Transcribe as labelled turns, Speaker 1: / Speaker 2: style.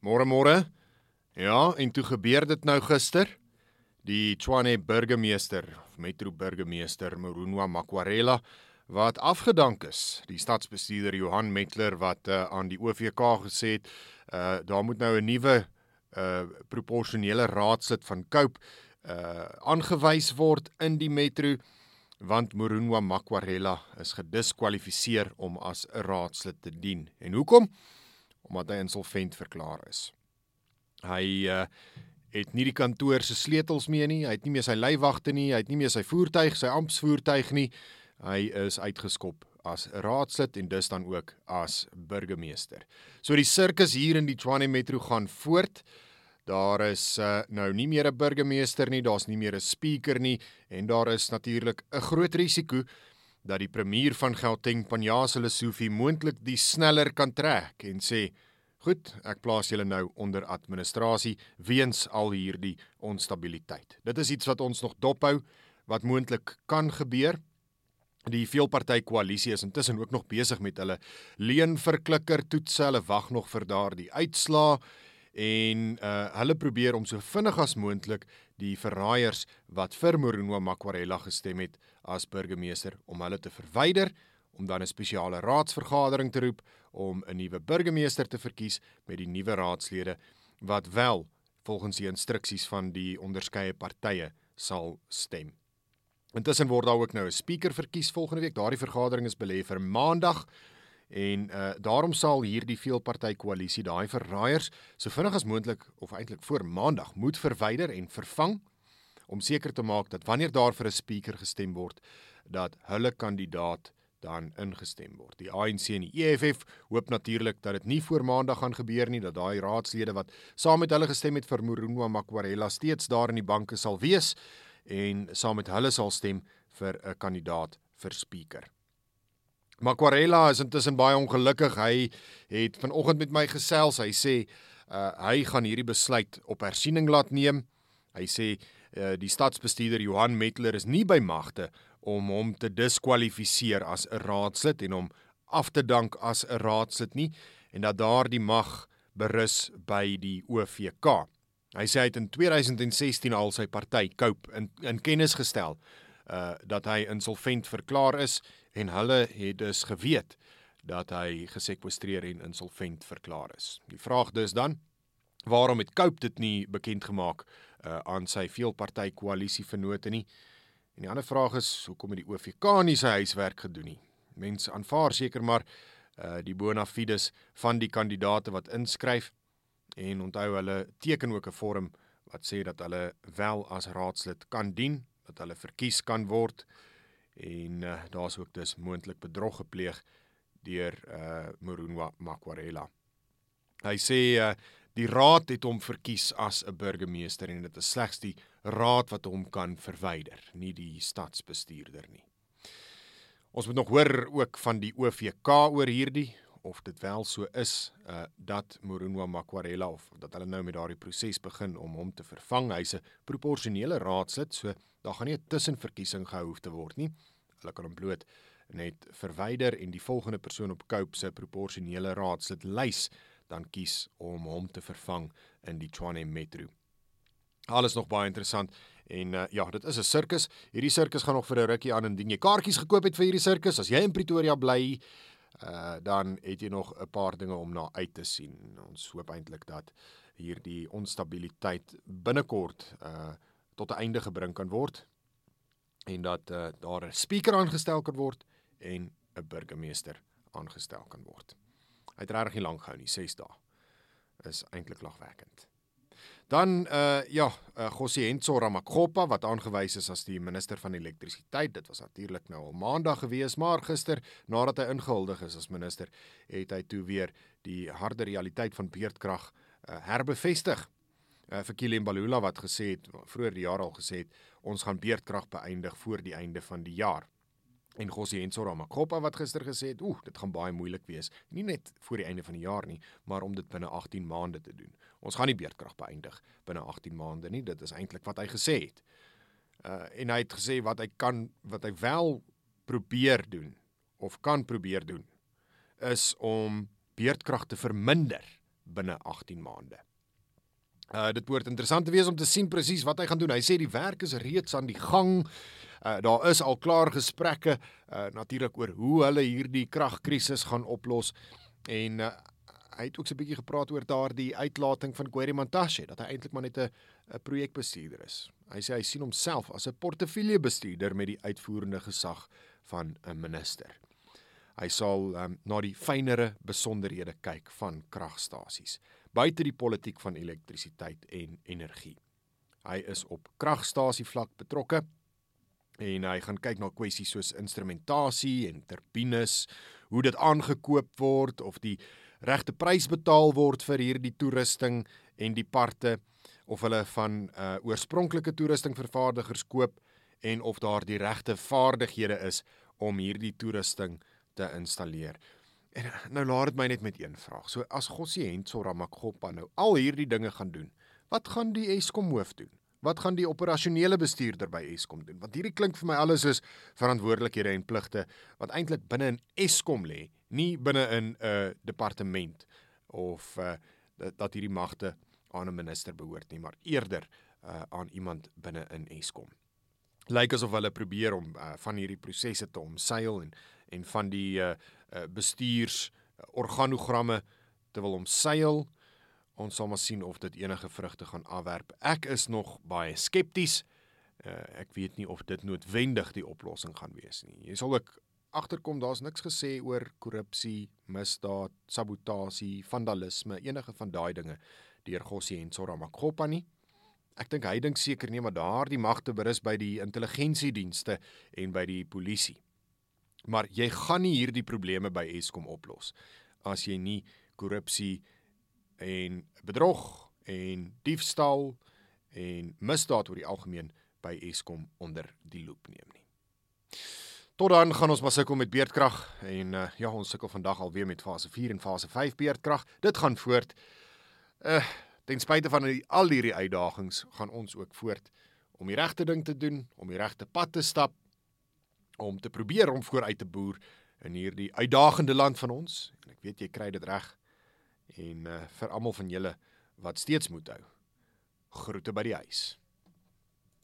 Speaker 1: Môre môre. Ja, en toe gebeur dit nou gister. Die Tshwane burgemeester, Metro burgemeester Morunwa Makwarela wat afgedank is. Die stadsbestuurder Johan Metler wat uh, aan die OVK gesê het, uh daar moet nou 'n nuwe uh proporsionele raadslid van uh aangewys word in die metro want Morunwa Makwarela is gediskwalifiseer om as 'n raadslid te dien. En hoekom? Omdat hy insolvent verklaar is. Hy uh, het nie die kantoor se sleutels mee nie, hy het nie meer sy leiwagte nie, hy het nie meer sy voertuig, sy amptsvoertuig nie. Hy is uitgeskop as raadslid en dus dan ook as burgemeester. So die sirkus hier in die Tshwane Metro gaan voort. Daar is uh, nou nie meer 'n burgemeester nie, daar's nie meer 'n speaker nie en daar is natuurlik 'n groot risiko dat die premier van Gauteng, Panjasa Lesufi, moontlik die sneller kan trek en sê: "Goed, ek plaas julle nou onder administrasie weens al hierdie onstabiliteit." Dit is iets wat ons nog dophou wat moontlik kan gebeur. Die veelpartytjie koalisie is intussen ook nog besig met hulle leenverklikker toetse. Hulle wag nog vir daardie uitslaa en uh hulle probeer om so vinnig as moontlik die verraaiers wat vir Morino Makwarela gestem het as burgemeester om hulle te verwyder om dan 'n spesiale raadsvergadering te roep om 'n nuwe burgemeester te verkies met die nuwe raadslede wat wel volgens die instruksies van die onderskeie partye sal stem. Intussen word daar ook nou 'n speaker verkies volgende week. Daardie vergadering is belê vir Maandag. En uh daarom sal hierdie veelpartytjie koalisie daai verraaiers so vinnig as moontlik of eintlik voor maandag moet verwyder en vervang om seker te maak dat wanneer daar vir 'n speaker gestem word dat hulle kandidaat dan ingestem word. Die ANC en die EFF hoop natuurlik dat dit nie voor maandag gaan gebeur nie dat daai raadslede wat saam met hulle gestem het vir Morunwa Makwarela steeds daar in die banke sal wees en saam met hulle sal stem vir 'n kandidaat vir speaker. Makwarela is intussen baie ongelukkig. Hy het vanoggend met my gesels. Hy sê uh, hy gaan hierdie besluit op hersiening laat neem. Hy sê uh, die stadsbestuurder Johan Metler is nie by magte om hom te diskwalifiseer as 'n raadslid en hom af te dank as 'n raadslid nie en dat daardie mag berus by die OVK. Hy sê hy het in 2016 al sy party Cope in in kennis gestel uh dat hy insolvent verklaar is en hulle het dus geweet dat hy gesekwestreer en insolvent verklaar is. Die vraag dus dan waarom het Cope dit nie bekend gemaak uh, aan sy veelpartytjie koalisie vennote nie? En die ander vraag is hoekom het die OVK nie sy huiswerk gedoen nie? Mense aanvaar seker maar uh die bona fides van die kandidate wat inskryf en onthou hulle teken ook 'n vorm wat sê dat hulle wel as raadslid kan dien, dat hulle verkies kan word en uh, daar's ook dus moontlik bedrog gepleeg deur uh Morunwa Makwarela. Hy sê uh die raad het hom verkies as 'n burgemeester en dit is slegs die raad wat hom kan verwyder, nie die stadsbestuurder nie. Ons moet nog hoor ook van die OVK oor hierdie of dit wel so is uh dat Morunwa Makwarela of dat hulle nou met daardie proses begin om hom te vervang. Hy's 'n proporsionele raadslid, so daar gaan nie 'n tussenverkiesing gehou te word nie. Hulle kan hom bloot net verwyder en die volgende persoon op Cope se proporsionele raadslid lys dan kies om hom te vervang in die Tshwane Metro. Alles nog baie interessant en uh, ja, dit is 'n sirkus. Hierdie sirkus gaan nog vir 'n rukkie aan indien jy kaartjies gekoop het vir hierdie sirkus. As jy in Pretoria bly, uh, dan het jy nog 'n paar dinge om na uit te sien. Ons hoop eintlik dat hierdie onstabiliteit binnekort uh tot 'n einde gebring kan word en dat uh, daar 'n speaker aangestel kan word en 'n burgemeester aangestel kan word. Hy het regtig nie lank gehou nie, 6 dae. Is eintlik lagwekkend. Dan uh ja, uh, Gosientso Ramakgopa wat aangewys is as die minister van elektrisiteit. Dit was natuurlik nou al maandag gewees, maar gister nadat hy ingehuldig is as minister, het hy toe weer die harde realiteit van beurtkrag uh, herbevestig uh, vir Kilian Balula wat gesê het vroeër die jaar al gesê het ons gaan beerdkrag beëindig voor die einde van die jaar. En Gossie Hensora Makopa wat gister gesê het, "Oeh, dit gaan baie moeilik wees, nie net voor die einde van die jaar nie, maar om dit binne 18 maande te doen. Ons gaan nie beerdkrag beëindig binne 18 maande nie, dit is eintlik wat hy gesê het." Uh en hy het gesê wat hy kan wat hy wel probeer doen of kan probeer doen is om beerdkrag te verminder binne 18 maande. Uh dit behoort interessant te wees om te sien presies wat hy gaan doen. Hy sê die werk is reeds aan die gang. Uh daar is al klaar gesprekke uh natuurlik oor hoe hulle hierdie kragkrisis gaan oplos en uh, hy het ook so 'n bietjie gepraat oor daardie uitlating van Kweri Mantashe dat hy eintlik maar net 'n 'n projekbestuurder is. Hy sê hy sien homself as 'n portefeuljebestuurder met die uitvoerende gesag van 'n minister. Hy sal um, na die fynere besonderhede kyk van kragstasies buite die politiek van elektrisiteit en energie. Hy is op kragstasie vlak betrokke en hy gaan kyk na kwessies soos instrumentasie en turbines, hoe dit aangekoop word of die regte prys betaal word vir hierdie toerusting en die parte of hulle van uh oorspronklike toerusting vervaardigers koop en of daar die regte vaardighede is om hierdie toerusting te installeer. En nou laat dit my net met een vraag. So as Gossie Hentso Ramakgopa nou al hierdie dinge gaan doen, wat gaan die Eskom hoof doen? Wat gaan die operasionele bestuurder by Eskom doen? Want hierdie klink vir my alles soos verantwoordelikhede en pligte wat eintlik binne in Eskom lê, nie binne in 'n uh, departement of uh, dat hierdie magte aan 'n minister behoort nie, maar eerder uh, aan iemand binne in Eskom. Lyk asof hulle probeer om uh, van hierdie prosesse te omseil en en van die uh, uh, bestuurs organogramme te wil omseil. Ons sal maar sien of dit enige vrugte gaan afwerp. Ek is nog baie skepties. Uh, ek weet nie of dit noodwendig die oplossing gaan wees nie. Jy sal ook agterkom daar's niks gesê oor korrupsie, misdaad, sabotasie, vandalisme, enige van daai dinge deur Gossie en Sora Makgopa nie. Ek dink hy dink seker nie maar daardie magte berus by die intelligensiedienste en by die polisie. Maar jy gaan nie hierdie probleme by Eskom oplos as jy nie korrupsie en bedrog en diefstal en misdaad oor die algemeen by Eskom onder die loep neem nie. Tot dan gaan ons maar sukkel met beerdkrag en uh, ja, ons sukkel vandag alweer met fase 4 en fase 5 beerdkrag. Dit gaan voort. Uh ten spyte van die, al hierdie uitdagings gaan ons ook voort om die regte ding te doen, om die regte pad te stap, om te probeer om vooruit te boer in hierdie uitdagende land van ons. En ek weet jy kry dit reg en uh, vir almal van julle wat steeds moet hou. Groete by die huis.